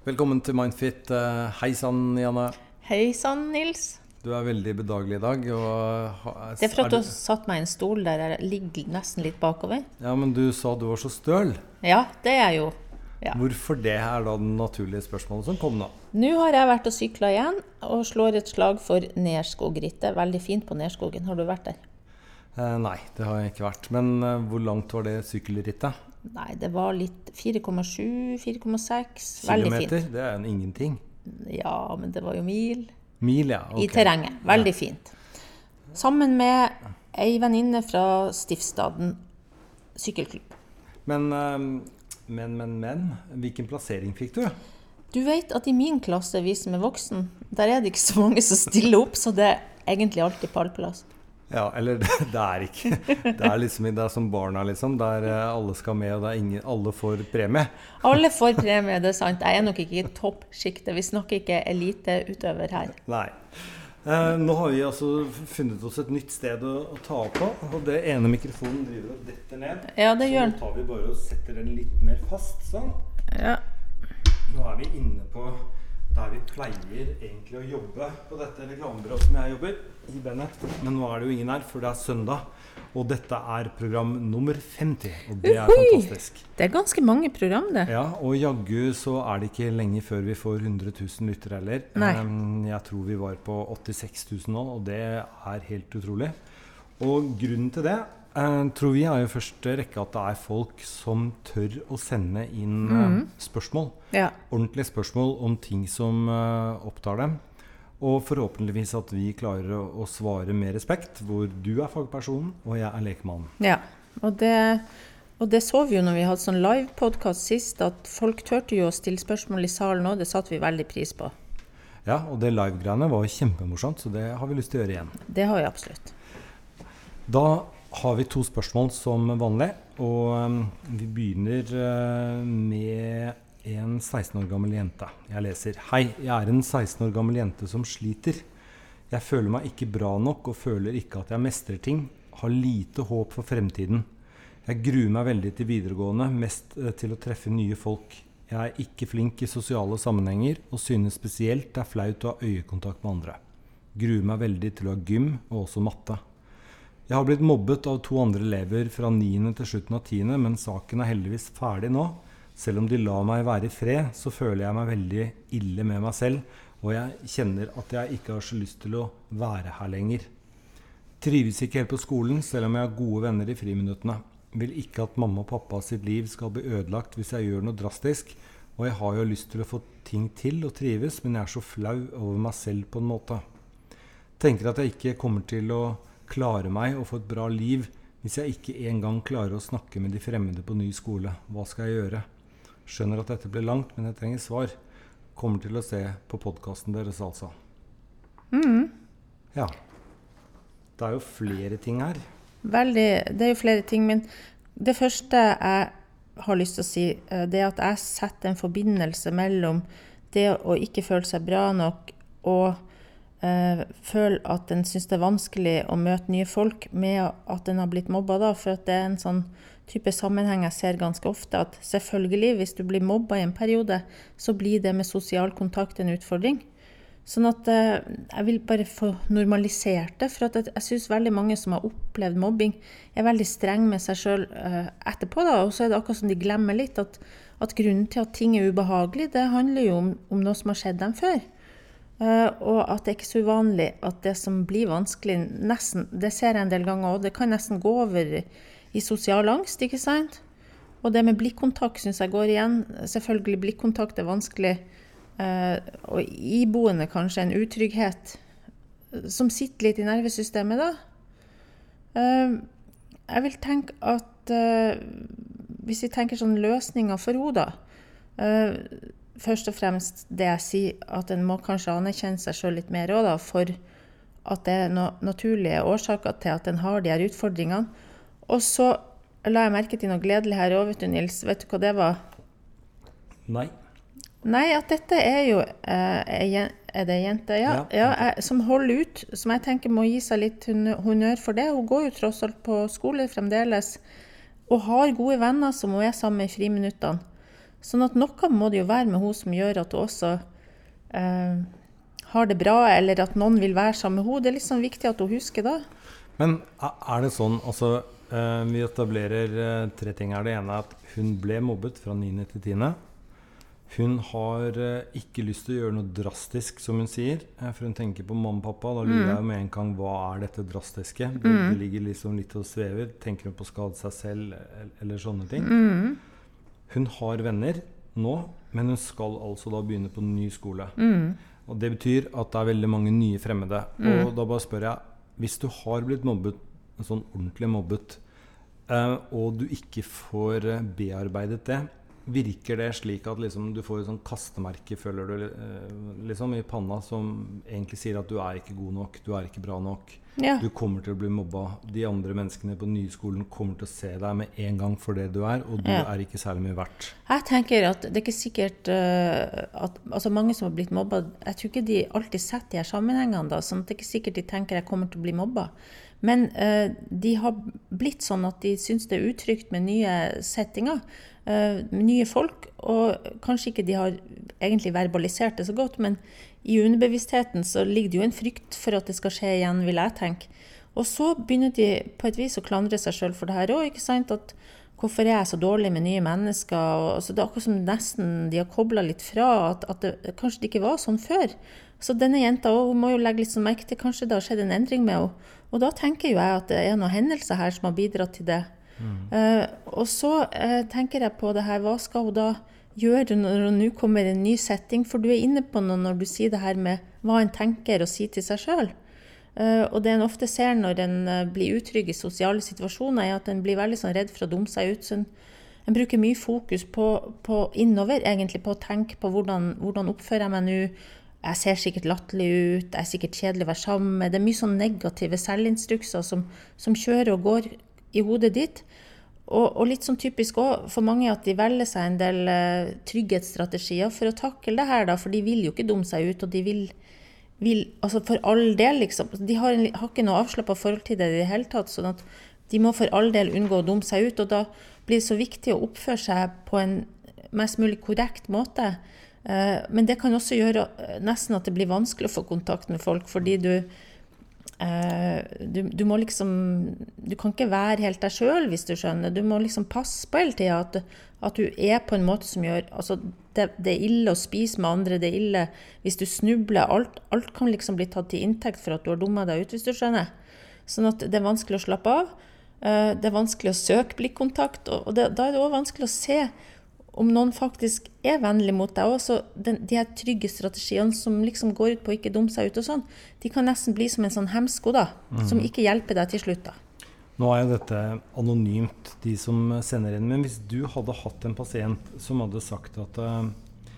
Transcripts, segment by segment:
Velkommen til Mindfit. Eh, Hei sann, Janne. Hei sann, Nils. Du er veldig bedagelig i dag. Det er for at du har satt meg i en stol der jeg ligger nesten litt bakover. Ja, men du sa du var så støl. Ja, det er jeg jo. Ja. Hvorfor det er da det naturlige spørsmålet som kom nå? Nå har jeg vært og sykla igjen, og slår et slag for Nerskogrittet. Veldig fint på Nerskogen. Har du vært der? Eh, nei, det har jeg ikke vært. Men eh, hvor langt var det sykkelrittet? Nei, det var litt 4,7, 4,6. Veldig fint. Kilometer? Det er en ingenting. Ja, men det var jo mil. Mil, ja. I terrenget. Veldig fint. Sammen med ei venninne fra Stiftsstaden sykkelklubb. Men, eh, men, men, men. Hvilken plassering fikk du? Du vet at i min klasse, vi som er voksen, der er det ikke så mange som stiller opp, så det er egentlig alltid pallplass. Ja, eller det, det er ikke Det er liksom det er som barna, liksom. Der eh, alle skal med, og ingen, alle får premie. Alle får premie, det er sant. Jeg er nok ikke i toppsjiktet. Vi snakker ikke eliteutøver her. Nei. Eh, nå har vi altså funnet oss et nytt sted å, å ta på. Og det ene mikrofonen driver og detter ned. Ja, det Så gjør nå den. tar vi bare og setter den litt mer fast. Sånn. Ja. Nå er vi inne på der vi pleier egentlig å jobbe på dette reklamebyrået som jeg jobber, i Bennett. Men nå er det jo ingen her, for det er søndag. Og dette er program nummer 50. Og det er fantastisk. Det er ganske mange program, det. Ja, og jaggu så er det ikke lenge før vi får 100 000 lyttere heller. Nei. Jeg tror vi var på 86 000 nå, og det er helt utrolig. Og grunnen til det eh, tror vi har jo første rekke at det er folk som tør å sende inn eh, spørsmål. Ja. Ordentlige spørsmål om ting som eh, opptar dem. Og forhåpentligvis at vi klarer å, svare med respekt, hvor du er fagpersonen og jeg er lekemannen. ja. Og, det, og det så vi jo når vi hadde sånn livepodkast sist, at folk turte jo å stille spørsmål i salen òg. Det satte vi veldig pris på. Ja, og det live-greiene var kjempemorsomt, så det har vi lyst til å gjøre igjen. Det har vi absolutt. Da har vi to spørsmål som vanlig, og um, vi begynner uh, med en 16 år gammel jente. Jeg leser Hei, jeg er en 16 år gammel jente som sliter. Jeg føler meg ikke bra nok og føler ikke at jeg mestrer ting. Har lite håp for fremtiden. Jeg gruer meg veldig til videregående, mest eh, til å treffe nye folk. Jeg er ikke flink i sosiale sammenhenger og synes spesielt det er flaut å ha øyekontakt med andre. Gruer meg veldig til å ha gym og også matte. Jeg har blitt mobbet av to andre elever fra 9. til slutten av 10., men saken er heldigvis ferdig nå. Selv om de lar meg være i fred, så føler jeg meg veldig ille med meg selv, og jeg kjenner at jeg ikke har så lyst til å være her lenger. Trives ikke helt på skolen, selv om jeg har gode venner i friminuttene. Vil ikke at mamma og pappa sitt liv skal bli ødelagt hvis jeg gjør noe drastisk, og jeg har jo lyst til å få ting til og trives, men jeg er så flau over meg selv på en måte. Tenker at jeg ikke kommer til å klare meg og få et bra liv hvis jeg ikke engang klarer å snakke med de fremmede på ny skole. Hva skal jeg gjøre? Skjønner at dette blir langt, men jeg trenger svar. Kommer til å se på podkasten deres, altså. Ja. Det er jo flere ting her. Veldig, det er jo flere ting, men det første jeg har lyst til å si, eh, det er at jeg setter en forbindelse mellom det å ikke føle seg bra nok og eh, føle at en syns det er vanskelig å møte nye folk, med at en har blitt mobba. Da, for det er en sånn type sammenheng jeg ser ganske ofte. At selvfølgelig, hvis du blir mobba i en periode, så blir det med sosial kontakt en utfordring. Sånn at eh, jeg vil bare få normalisert det. For jeg, jeg syns veldig mange som har opplevd mobbing, er veldig streng med seg sjøl eh, etterpå. da, Og så er det akkurat som de glemmer litt at, at grunnen til at ting er ubehagelig, det handler jo om, om noe som har skjedd dem før. Eh, og at det er ikke så uvanlig at det som blir vanskelig, nesten Det ser jeg en del ganger òg. Det kan nesten gå over i sosial angst, ikke sant? Og det med blikkontakt syns jeg går igjen. Selvfølgelig, blikkontakt er vanskelig. Eh, og iboende kanskje en utrygghet som sitter litt i nervesystemet, da. Eh, jeg vil tenke at hvis vi tenker sånn løsninger for henne, da Først og fremst det jeg sier, at en må kanskje anerkjenne seg sjøl litt mer òg, da. For at det er no naturlige årsaker til at en har de her utfordringene. Og så la jeg merke til noe gledelig her òg, vet du, Nils. Vet du hva det var? Nei. Nei, at dette er jo eh, Er det ei jente? Ja. Ja. ja jeg, som holder ut. Som jeg tenker må gi seg litt honnør for det. Hun går jo tross alt på skole fremdeles. Og har gode venner som hun er sammen med i friminuttene. Sånn at noe må det jo være med hun som gjør at hun også eh, har det bra, eller at noen vil være sammen med henne. Det er liksom viktig at hun husker det. Men er det sånn altså, eh, Vi etablerer eh, tre ting her. Det ene er at hun ble mobbet fra 9. til 10. Hun har eh, ikke lyst til å gjøre noe drastisk, som hun sier. For hun tenker på mamma og pappa. Da lurer mm. jeg med en gang hva er dette drastiske? Det, mm. det ligger liksom litt og svever. Tenker hun på å skade seg selv eller sånne ting? Mm. Hun har venner nå, men hun skal altså da begynne på ny skole. Mm. Og Det betyr at det er veldig mange nye fremmede. Mm. Og da bare spør jeg Hvis du har blitt mobbet, sånn ordentlig mobbet, eh, og du ikke får bearbeidet det, Virker det slik at liksom, du får et sånn kastemerke føler du, eh, liksom, i panna som egentlig sier at du er ikke god nok, du er ikke bra nok, ja. du kommer til å bli mobba. De andre menneskene på nyskolen kommer til å se deg med en gang for det du er, og du ja. er ikke særlig mye verdt. Jeg tenker at det er ikke sikkert uh, at altså Mange som har blitt mobba, jeg tror ikke de alltid setter de her sammenhengene. da, sånn at det er ikke sikkert de tenker jeg kommer til å bli mobba. Men uh, de har blitt sånn at de syns det er utrygt med nye settinger. Uh, nye folk, og kanskje ikke de har egentlig verbalisert det så godt, men i underbevisstheten så ligger det jo en frykt for at det skal skje igjen, vil jeg tenke. Og så begynner de på et vis å klandre seg sjøl for det her òg. Hvorfor er jeg så dårlig med nye mennesker? Og, så det er akkurat som nesten de har kobla litt fra at, at det kanskje det ikke var sånn før. Så denne jenta må jo legge litt sånn merke til kanskje det har skjedd en endring med henne. Og da tenker jo jeg at det er noen hendelser her som har bidratt til det. Uh, og så uh, tenker jeg på det her, hva skal hun da gjøre når hun nå kommer en ny setting? For du er inne på noe når du sier det her med hva en tenker og sier til seg sjøl. Eh, og det en ofte ser når en blir utrygg i sosiale situasjoner, er at en blir veldig sånn redd for å dumme seg ut. Så en, en bruker mye fokus på, på, innover, egentlig, på å tenke på hvordan, hvordan oppfører jeg meg nå. Jeg ser sikkert latterlig ut, jeg er sikkert kjedelig å være sammen med. Det er mye sånn negative selvinstrukser som, som kjører og går i hodet ditt. Og, og litt sånn typisk òg for mange at de velger seg en del uh, trygghetsstrategier for å takle det her, da, for de vil jo ikke dumme seg ut. og de vil, vil altså For all del, liksom. De har, en, har ikke noe avslappa forhold til det i det hele tatt. sånn at de må for all del unngå å dumme seg ut. Og da blir det så viktig å oppføre seg på en mest mulig korrekt måte. Uh, men det kan også gjøre uh, nesten at det blir vanskelig å få kontakt med folk, fordi du Eh, du, du, må liksom Du kan ikke være helt deg sjøl, hvis du skjønner. Du må liksom passe på hele tida at, at, du er på en måte som gjør altså det, det, er ille å spise med andre, det er ille hvis du snubler. Alt, alt kan liksom bli tatt til inntekt for at du har dumma deg ut, hvis du skjønner. Sånn at det er vanskelig å slappe av. Eh, det er vanskelig å søke blikkontakt, og det, da er det òg vanskelig å se om noen faktisk er vennlig mot deg. Også den, de her trygge strategiene som liksom går ut på å ikke dumme seg ut og sånn, de kan nesten bli som en sånn hemsko da, mm. som ikke hjelper deg til slutt. da. Nå er jo dette anonymt, de som sender inn. Men hvis du hadde hatt en pasient som hadde sagt at, eh,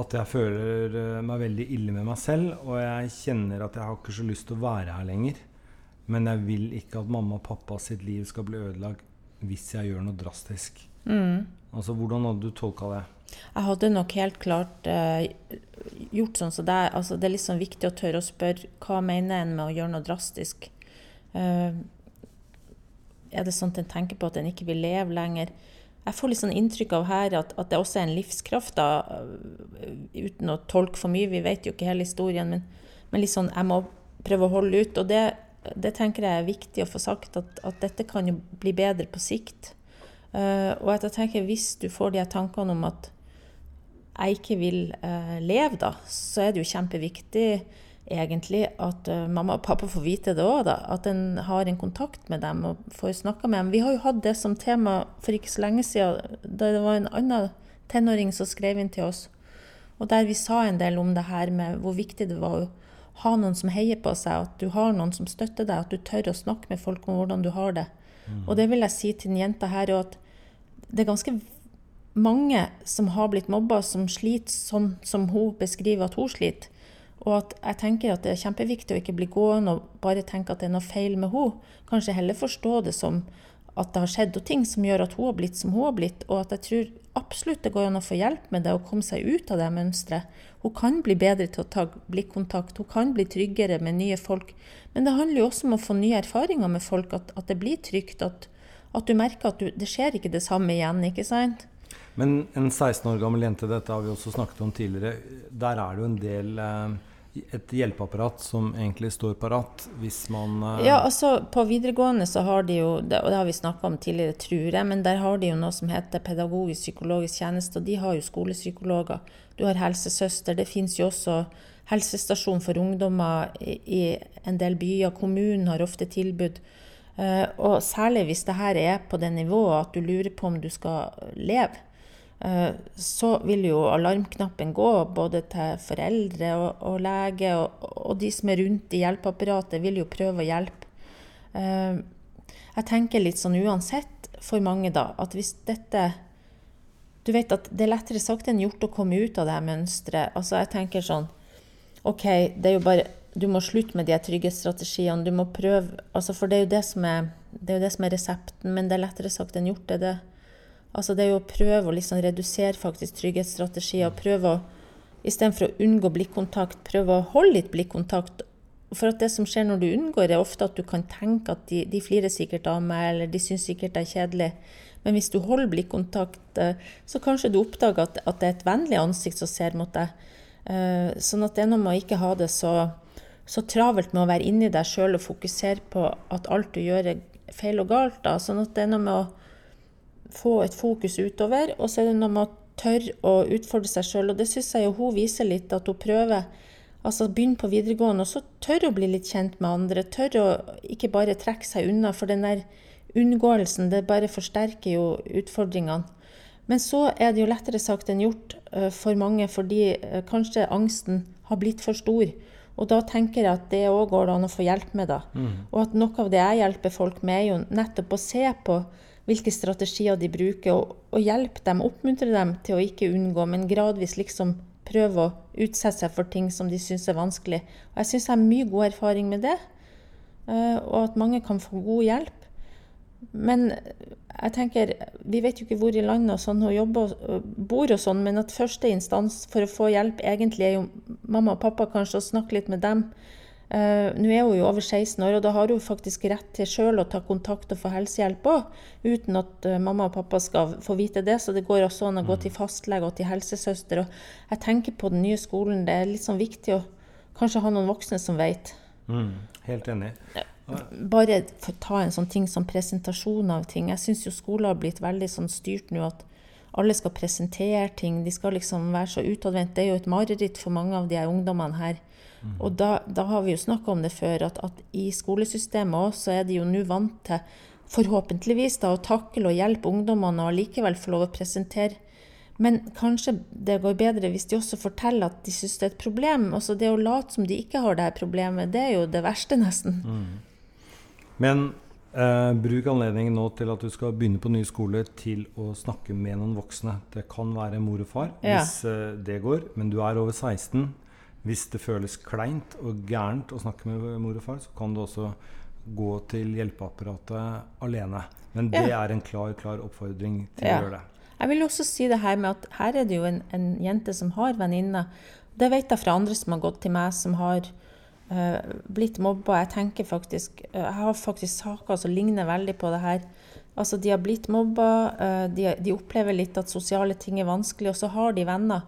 at jeg føler eh, meg veldig ille med meg selv, og jeg kjenner at jeg har ikke så lyst til å være her lenger, men jeg vil ikke at mamma og pappa sitt liv skal bli ødelagt hvis jeg gjør noe drastisk. Mm. Altså, Hvordan hadde du tolka det? Jeg hadde nok helt klart eh, gjort sånn som så det. Altså, det er liksom viktig å tørre å spørre hva mener en med å gjøre noe drastisk. Eh, er det sånn at en tenker på at en ikke vil leve lenger? Jeg får litt sånn inntrykk av her at, at det også er en livskraft, da, uh, uten å tolke for mye. Vi vet jo ikke hele historien, men, men liksom, jeg må prøve å holde ut. Og det, det tenker jeg er viktig å få sagt, at, at dette kan jo bli bedre på sikt. Uh, og jeg tenker hvis du får de tankene om at jeg ikke vil uh, leve, da, så er det jo kjempeviktig egentlig at uh, mamma og pappa får vite det òg, At en har en kontakt med dem og får snakka med dem. Vi har jo hatt det som tema for ikke så lenge siden, da det var en annen tenåring som skrev inn til oss. Og der vi sa en del om det her med hvor viktig det var å ha noen som heier på seg, at du har noen som støtter deg, at du tør å snakke med folk om hvordan du har det. Mm. Og det vil jeg si til den jenta her at det er ganske mange som har blitt mobba, som sliter sånn som hun beskriver at hun sliter. Og at jeg tenker at det er kjempeviktig å ikke bli gående og bare tenke at det er noe feil med henne. Kanskje heller forstå det som at det har skjedd og ting som gjør at hun har blitt som hun har blitt. Og at jeg tror absolutt det går an å få hjelp med det og komme seg ut av det mønsteret. Hun kan bli bedre til å ta blikkontakt, hun kan bli tryggere med nye folk. Men det handler jo også om å få nye erfaringer med folk, at, at det blir trygt. At, at du merker at du, det skjer ikke det samme igjen. ikke sant? Men en 16 år gammel jente, dette har vi også snakket om tidligere, der er det jo en del eh, et hjelpeapparat som egentlig står parat hvis man uh... Ja, altså på videregående så har de jo, og det har vi snakka om tidligere, tror jeg, men der har de jo noe som heter pedagogisk psykologisk tjeneste, og de har jo skolepsykologer. Du har helsesøster. Det fins jo også helsestasjon for ungdommer i, i, en del byer. Kommunen har ofte tilbud. Uh, og særlig hvis det her er på det nivået at du lurer på om du skal leve Eh, så vil jo alarmknappen gå både til foreldre og, og lege, og, og, de som er rundt i hjelpeapparatet, vil jo prøve å hjelpe. Eh, jeg tenker litt sånn uansett for mange, da, at hvis dette Du vet at det er lettere sagt enn gjort å komme ut av det her mønsteret. Altså, jeg tenker sånn OK, det er jo bare Du må slutte med de trygghetsstrategiene. Du må prøve altså For det er jo det som er, det er, jo det som er resepten, men det er lettere sagt enn gjort. det er det Altså det er jo å prøve å liksom redusere faktisk trygghetsstrategier. Prøve å, Istedenfor å unngå blikkontakt, prøve å holde litt blikkontakt. For at det som skjer når du unngår, er ofte at du kan tenke at de, de flirer sikkert av meg, eller de syns sikkert det er kjedelig. Men hvis du holder blikkontakt, eh, så kanskje du oppdager at, at det er et vennlig ansikt som ser mot deg. Eh, sånn at det er noe med å ikke ha det så, så travelt med å være inni deg sjøl og fokusere på at alt du gjør er feil og galt. Da. Sånn at det er noe med å få et fokus utover. Og så er det noe med å tørre å utfordre seg sjøl. Og det syns jeg jo hun viser litt, at hun prøver. Altså begynne på videregående, og så tørre å bli litt kjent med andre. Tørre å ikke bare trekke seg unna. For den der unngåelsen, det bare forsterker jo utfordringene. Men så er det jo lettere sagt enn gjort uh, for mange, fordi uh, kanskje angsten har blitt for stor. Og da tenker jeg at det òg går det an å få hjelp med, da. Mm. Og at noe av det jeg hjelper folk med, er jo nettopp å se på hvilke strategier de bruker, og, og hjelpe dem, oppmuntre dem til å ikke unngå, men gradvis liksom prøve å utsette seg for ting som de syns er vanskelig. Og jeg syns jeg har mye god erfaring med det, eh, og at mange kan få god hjelp. Men jeg tenker, vi vet jo ikke hvor i landet og sånn hun jobber og bor, og sånn, men at første instans for å få hjelp egentlig er jo mamma og pappa, kanskje, å snakke litt med dem. Uh, nå er hun jo over 16 år, og da har hun faktisk rett til sjøl å ta kontakt og få helsehjelp òg, uten at uh, mamma og pappa skal få vite det. Så det går også an å gå mm. til fastlege og til helsesøster. Og jeg tenker på den nye skolen, det er litt sånn viktig å kanskje ha noen voksne som vet. Mm, helt enig. Bare ta en sånn ting som presentasjon av ting. Jeg syns jo skolen har blitt veldig sånn styrt nå at alle skal presentere ting. De skal liksom være så utadvendt. Det er jo et mareritt for mange av de her ungdommene her. Mm. Og da, da, har vi jo snakka om det før, at, at i skolesystemet òg så er de jo nå vant til, forhåpentligvis, da, å takle og hjelpe ungdommene og likevel få lov å presentere. Men kanskje det går bedre hvis de også forteller at de syns det er et problem. Altså det å late som de ikke har det her problemet, det er jo det verste, nesten. Mm. Men eh, bruk anledningen nå til at du skal begynne på ny skole, til å snakke med noen voksne. Det kan være mor og far ja. hvis eh, det går, men du er over 16. Hvis det føles kleint og gærent å snakke med mor og far, så kan du også gå til hjelpeapparatet alene. Men det ja. er en klar, klar oppfordring til ja. å gjøre det. Jeg vil også si det her med at her er det jo en, en jente som har venninner. Det vet jeg fra andre som har gått til meg, som har uh, blitt mobba. Jeg tenker faktisk, uh, jeg har faktisk saker som ligner veldig på det her. Altså, De har blitt mobba, uh, de, de, opplever litt at sosiale ting er vanskelig, og så har de venner.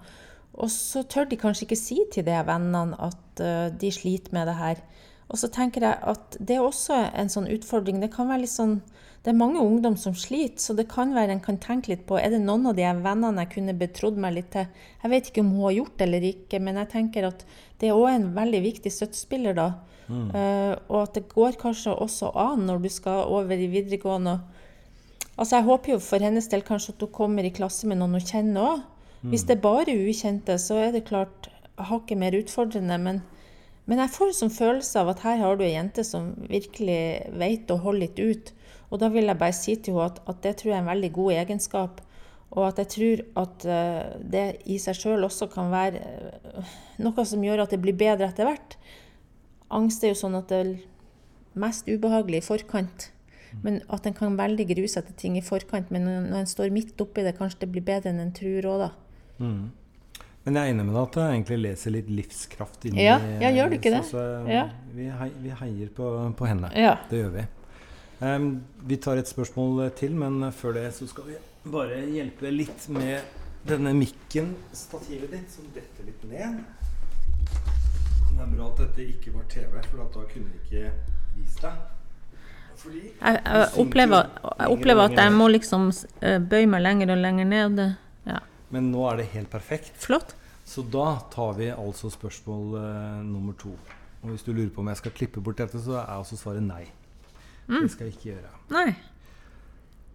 Og så tør de kanskje ikke si til de vennene at uh, de sliter med det her. Og så tenker jeg at det er også en sånn utfordring. Det kan være litt sånn det er mange ungdom som sliter, så det kan være en kan tenke litt på er det noen av de vennene jeg kunne betrodd meg litt til. Jeg vet ikke om hun har gjort det eller ikke, men jeg tenker at det er òg en veldig viktig støttespiller da. Mm. Uh, og at det går kanskje også an når du skal over i videregående. Altså Jeg håper jo for hennes del kanskje at hun kommer i klasse med noen hun kjenner òg. Hvis det er bare ukjente, så er det klart hakket mer utfordrende. Men, men jeg får en sånn følelse av at her har du ei jente som virkelig vet å holde litt ut. Og da vil jeg bare si til henne at, at det tror jeg er en veldig god egenskap. Og at jeg tror at uh, det i seg sjøl også kan være uh, noe som gjør at det blir bedre etter hvert. Angst er jo sånn at det er mest ubehagelig i forkant. Men at en kan veldig gruse til ting i forkant. Men når en står midt oppi det, kanskje det blir bedre enn en tror òg, da. Mm. Men jeg er enig med deg at jeg egentlig leser litt livskraft inni Ja, ja gjør du ikke det? Så, ja. vi, heier, vi, heier på, på henne. Ja. Det gjør vi. Um, vi tar et spørsmål til, men før det så skal vi bare hjelpe litt med denne mikken, stativet ditt, som detter litt ned. Det er bra at dette ikke var TV, for da kunne vi ikke vist deg. Fordi jeg, jeg, opplever, jeg opplever at jeg må liksom eh, bøye meg lenger og lenger ned. Men nå er det helt perfekt. Flott. Så da tar vi altså spørsmål uh, nummer to. Og hvis du lurer på om jeg skal klippe bort dette, så er også svaret nei. Mm. Det skal jeg ikke gjøre. Nei.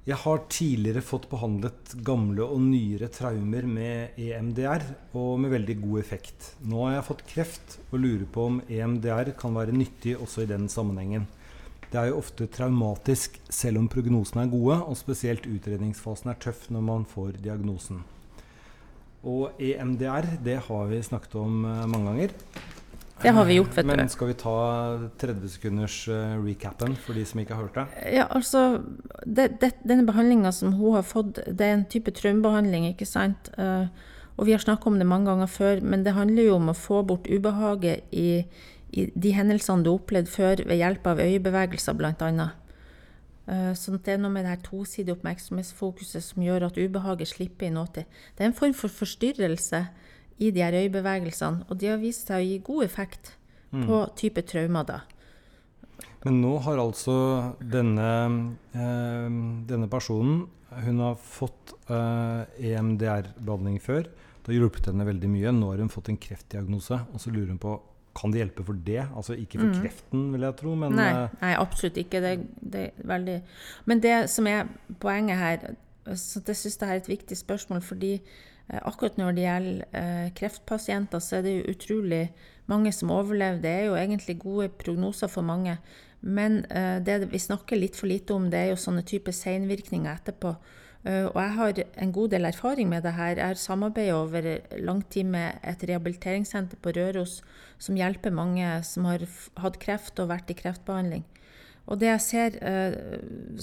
Jeg har tidligere fått behandlet gamle og nyere traumer med EMDR, og med veldig god effekt. Nå har jeg fått kreft og lurer på om EMDR kan være nyttig også i den sammenhengen. Det er jo ofte traumatisk selv om prognosene er gode, og spesielt utredningsfasen er tøff når man får diagnosen. Og EMDR det har vi snakket om eh, mange ganger. Det har vi gjort, vet du. Men skal vi ta 30 sekunders uh, recapen for de som ikke har hørt det? Ja, altså det, det, Denne behandlinga som hun har fått, det er en type traumebehandling, ikke sant. Uh, og vi har snakka om det mange ganger før, men det handler jo om å få bort ubehaget i, i de hendelsene du har opplevd før ved hjelp av øyebevegelser, blant Uh, sånn det er noe med det her tosidige oppmerksomhetsfokuset som gjør at ubehaget slipper inn nåtid. Det er en form for forstyrrelse i de her øyebevegelsene. Og de har vist seg å gi god effekt mm. på type traumer. da. Men nå har altså denne, eh, denne personen hun har fått eh, EMDR-behandling før. Det har hjulpet henne veldig mye. Nå har hun fått en kreftdiagnose. Og så lurer hun på kan det hjelpe for det? Altså ikke for mm. kreften, vil jeg tro, men Nei, eh, nei absolutt ikke. Det, det, er veldig Men det som er poenget her, så det syns jeg er et viktig spørsmål, fordi Eh, akkurat når det gjelder eh, kreftpasienter, så er det jo utrolig mange som overlever. Det er jo egentlig gode prognoser for mange. Men eh, det vi snakker litt for lite om, det er jo sånne typer seinvirkninger etterpå. Og jeg har en god del erfaring med det her. Jeg har samarbeidet over lang tid med et rehabiliteringssenter på Røros som hjelper mange som har hatt kreft og vært i kreftbehandling. Og det jeg ser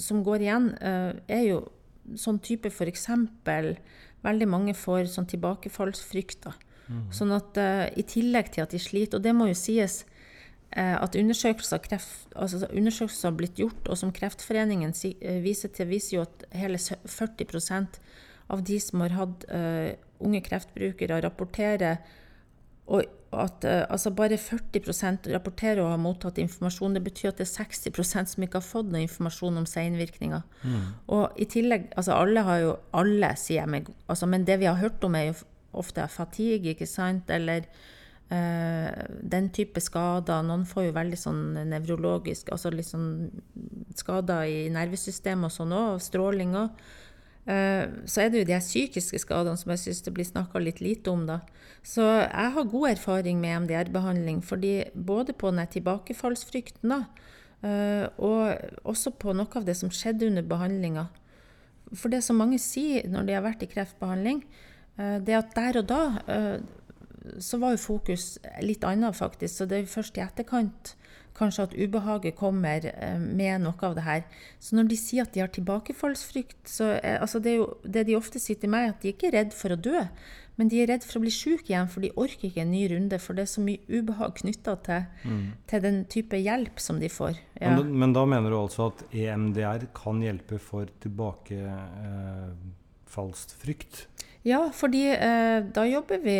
som går igjen, er jo sånn type f.eks veldig mange får sånn tilbakefallsfrykter. Mm. Sånn at eh, i tillegg til at de sliter, og det må jo sies at undersøkelser, kreft, altså undersøkelser har blitt gjort, og som Kreftforeningen uh, viser til, viser jo at hele 40% av de som har hatt unge kreftbrukere, rapporterer og at uh, altså bare 40 rapporterer å ha mottatt informasjon. Det betyr at det er 60% som ikke har fått noe informasjon om senvirkninger. Mm. Og i tillegg, altså alle har jo Alle, sier jeg meg, altså, men det vi har hørt om, er jo ofte fatigue, ikke sant? Eller uh, den type skader. Noen får jo veldig sånn nevrologisk, altså litt sånn skader i nervesystemet og sånn òg, stråling òg. Eh, så er det jo de psykiske skadene som jeg syns det blir snakka litt lite om. da. Så jeg har god erfaring med MDR-behandling, fordi både på den tilbakefallsfrykten da, eh, og også på noe av det som skjedde under behandlinga. For det som mange sier når de har vært i kreftbehandling, eh, det at der og da så var jo fokus litt annet, faktisk. Så det er først i etterkant kanskje at ubehaget kommer eh, med noe av det her. Så når de sier at de har tilbakefallsfrykt, så er, altså det, er jo, det de ofte sier til meg, at de ikke er redd for å dø, men de er redd for å bli syke igjen, for de orker ikke en ny runde. For det er så mye ubehag knytta til, mm. til, den type hjelp som de får. Ja. Men, men, da mener du altså at EMDR kan hjelpe for tilbakefallsfrykt? Eh, ja, fordi eh, da jobber vi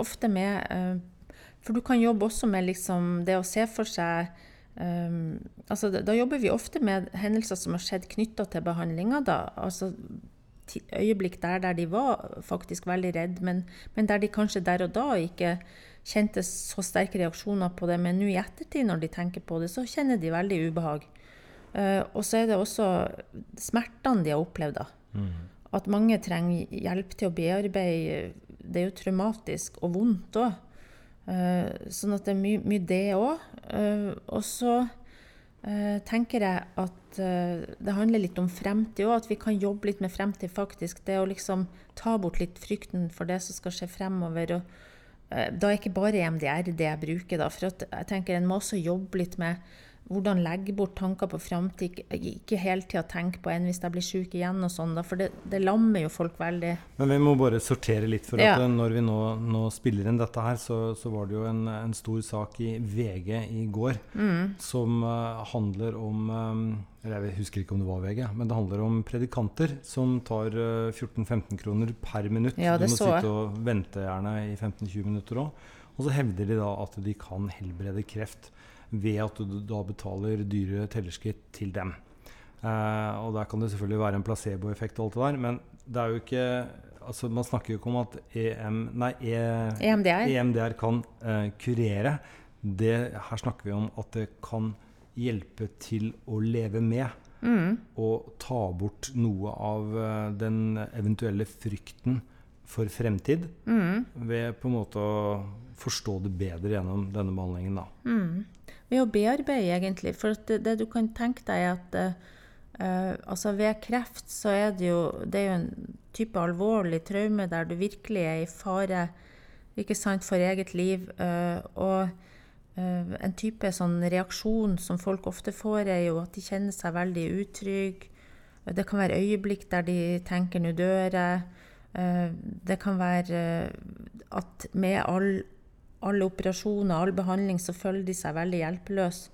ofte med eh, for du kan jobbe også med liksom det å se for seg um, altså Da jobber vi ofte med hendelser som har skjedd knytta til behandlinga. Altså øyeblikk der, der de var faktisk veldig redd, men, men, der de kanskje der og da ikke kjente så sterke reaksjoner på det. Men nå i ettertid, når de tenker på det, så kjenner de veldig ubehag. Uh, og så er det også smertene de har opplevd. da. Mm. At mange trenger hjelp til å bearbeide. Det er jo traumatisk og vondt òg. Uh, sånn at det er mye, mye det òg. Eh, og så uh, tenker jeg at det handler litt om fremtid òg, at vi kan jobbe litt med fremtid, faktisk. Det å liksom ta bort litt frykten for det som skal skje fremover. Og, da er ikke bare EMDR det jeg bruker, da. For jeg tenker en må også jobbe litt med hvordan legge bort tanker på framtid. Ikke, hele tida tenke på en hvis jeg blir syk igjen og sånn, for det, det, lammer jo folk veldig. Men vi må bare sortere litt, for at Ja. eh, når vi nå, nå spiller inn dette her, så, så var det jo en, en stor sak i VG i går Mm. som uh, handler om um, eller Jeg husker ikke om det var VG, men det handler om predikanter som tar eh, 14-15 kroner per minutt. Ja, det du må så sitte og vente gjerne i 15-20 minutter òg. Og så hevder de da at de kan helbrede kreft ved at du da betaler dyre tellerskritt til dem. Eh, og der kan det selvfølgelig være en placeboeffekt og alt det der, men det er jo ikke altså Man snakker jo ikke om at EM, nei, e, EMDR. EMDR kan eh, kurere. Det, her snakker vi om at det kan hjelpe til å leve med. Mm. Og ta bort noe av eh, den eventuelle frykten for fremtid. Mm. Ved på en måte å forstå det bedre gjennom denne behandlingen. da. Mm. Ved å bearbeide, egentlig. For det, det du kan tenke deg, er at eh, altså ved kreft så er det jo Det er jo en type alvorlig traume der du virkelig er i fare ikke sant, for eget liv. Uh, og uh, en type sånn reaksjon som folk ofte får, er jo at de kjenner seg veldig utrygge. Det kan være øyeblikk der de tenker 'nå dør jeg'. Det kan være at med all alle operasjoner, all behandling, så føler de seg veldig hjelpeløse.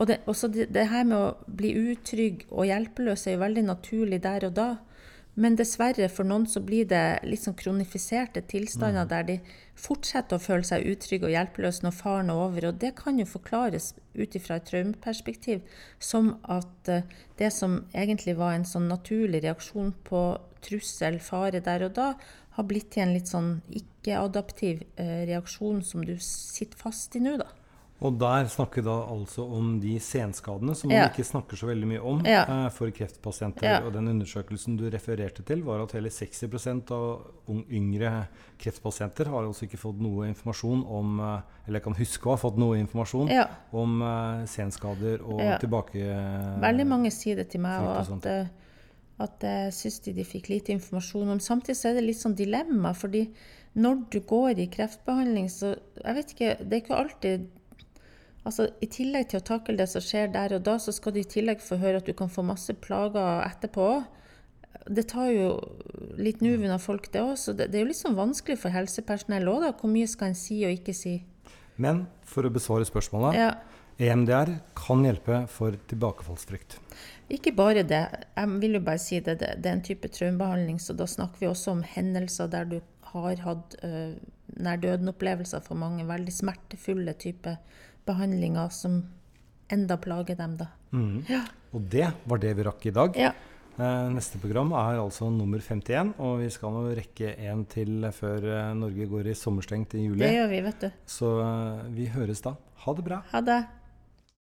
Og det, også det, det her med å bli utrygg og hjelpeløs er jo veldig naturlig der og da. Men dessverre, for noen så blir det litt sånn kronifiserte tilstander der de fortsetter å føle seg utrygge og hjelpeløse når faren er over. Og det kan jo forklares ut ifra et traumeperspektiv som at eh, det som egentlig var en sånn naturlig reaksjon på trussel, fare der og da, har blitt til en litt sånn ikke-adaptiv eh, reaksjon som du sitter fast i nå, da. Og der snakker vi da altså om de senskadene som man ikke snakker så veldig mye om eh, for kreftpasienter. Og den undersøkelsen du refererte til, var at hele 60% av yngre kreftpasienter har altså ikke fått noe informasjon om eh, Eller kan huske å ha fått noe informasjon om eh, senskader og Ja. tilbake... Veldig mange sier det til meg, og og at, eh, at jeg syns de, de fikk lite informasjon om. Samtidig så er det litt sånn dilemma, fordi når du går i kreftbehandling, så Jeg vet ikke, det er ikke alltid Altså, I tillegg til å takle det som skjer der og da, så skal du i tillegg få høre at du kan få masse plager etterpå. Det tar jo litt nuven av folk, det òg. Så det, det er jo litt sånn vanskelig for helsepersonell òg, da. Hvor mye skal en si og ikke si? Men for å besvare spørsmålet Ja. EMDR kan hjelpe for tilbakefallsfrykt. Ikke bare det. Jeg vil jo bare si det, det, det er en type traumebehandling, så da snakker vi også om hendelser der du har hatt uh, nær døden-opplevelser for mange. Veldig smertefulle type behandlinger som enda plager dem, da. Mm. Ja. Og det var det vi rakk i dag. ja. Eh, Neste program er altså nummer 51, og vi skal nå rekke en til før eh, Norge går i sommerstengt i juli. Det gjør vi, vet du. Så eh, vi høres da. Ha det bra. Ha det.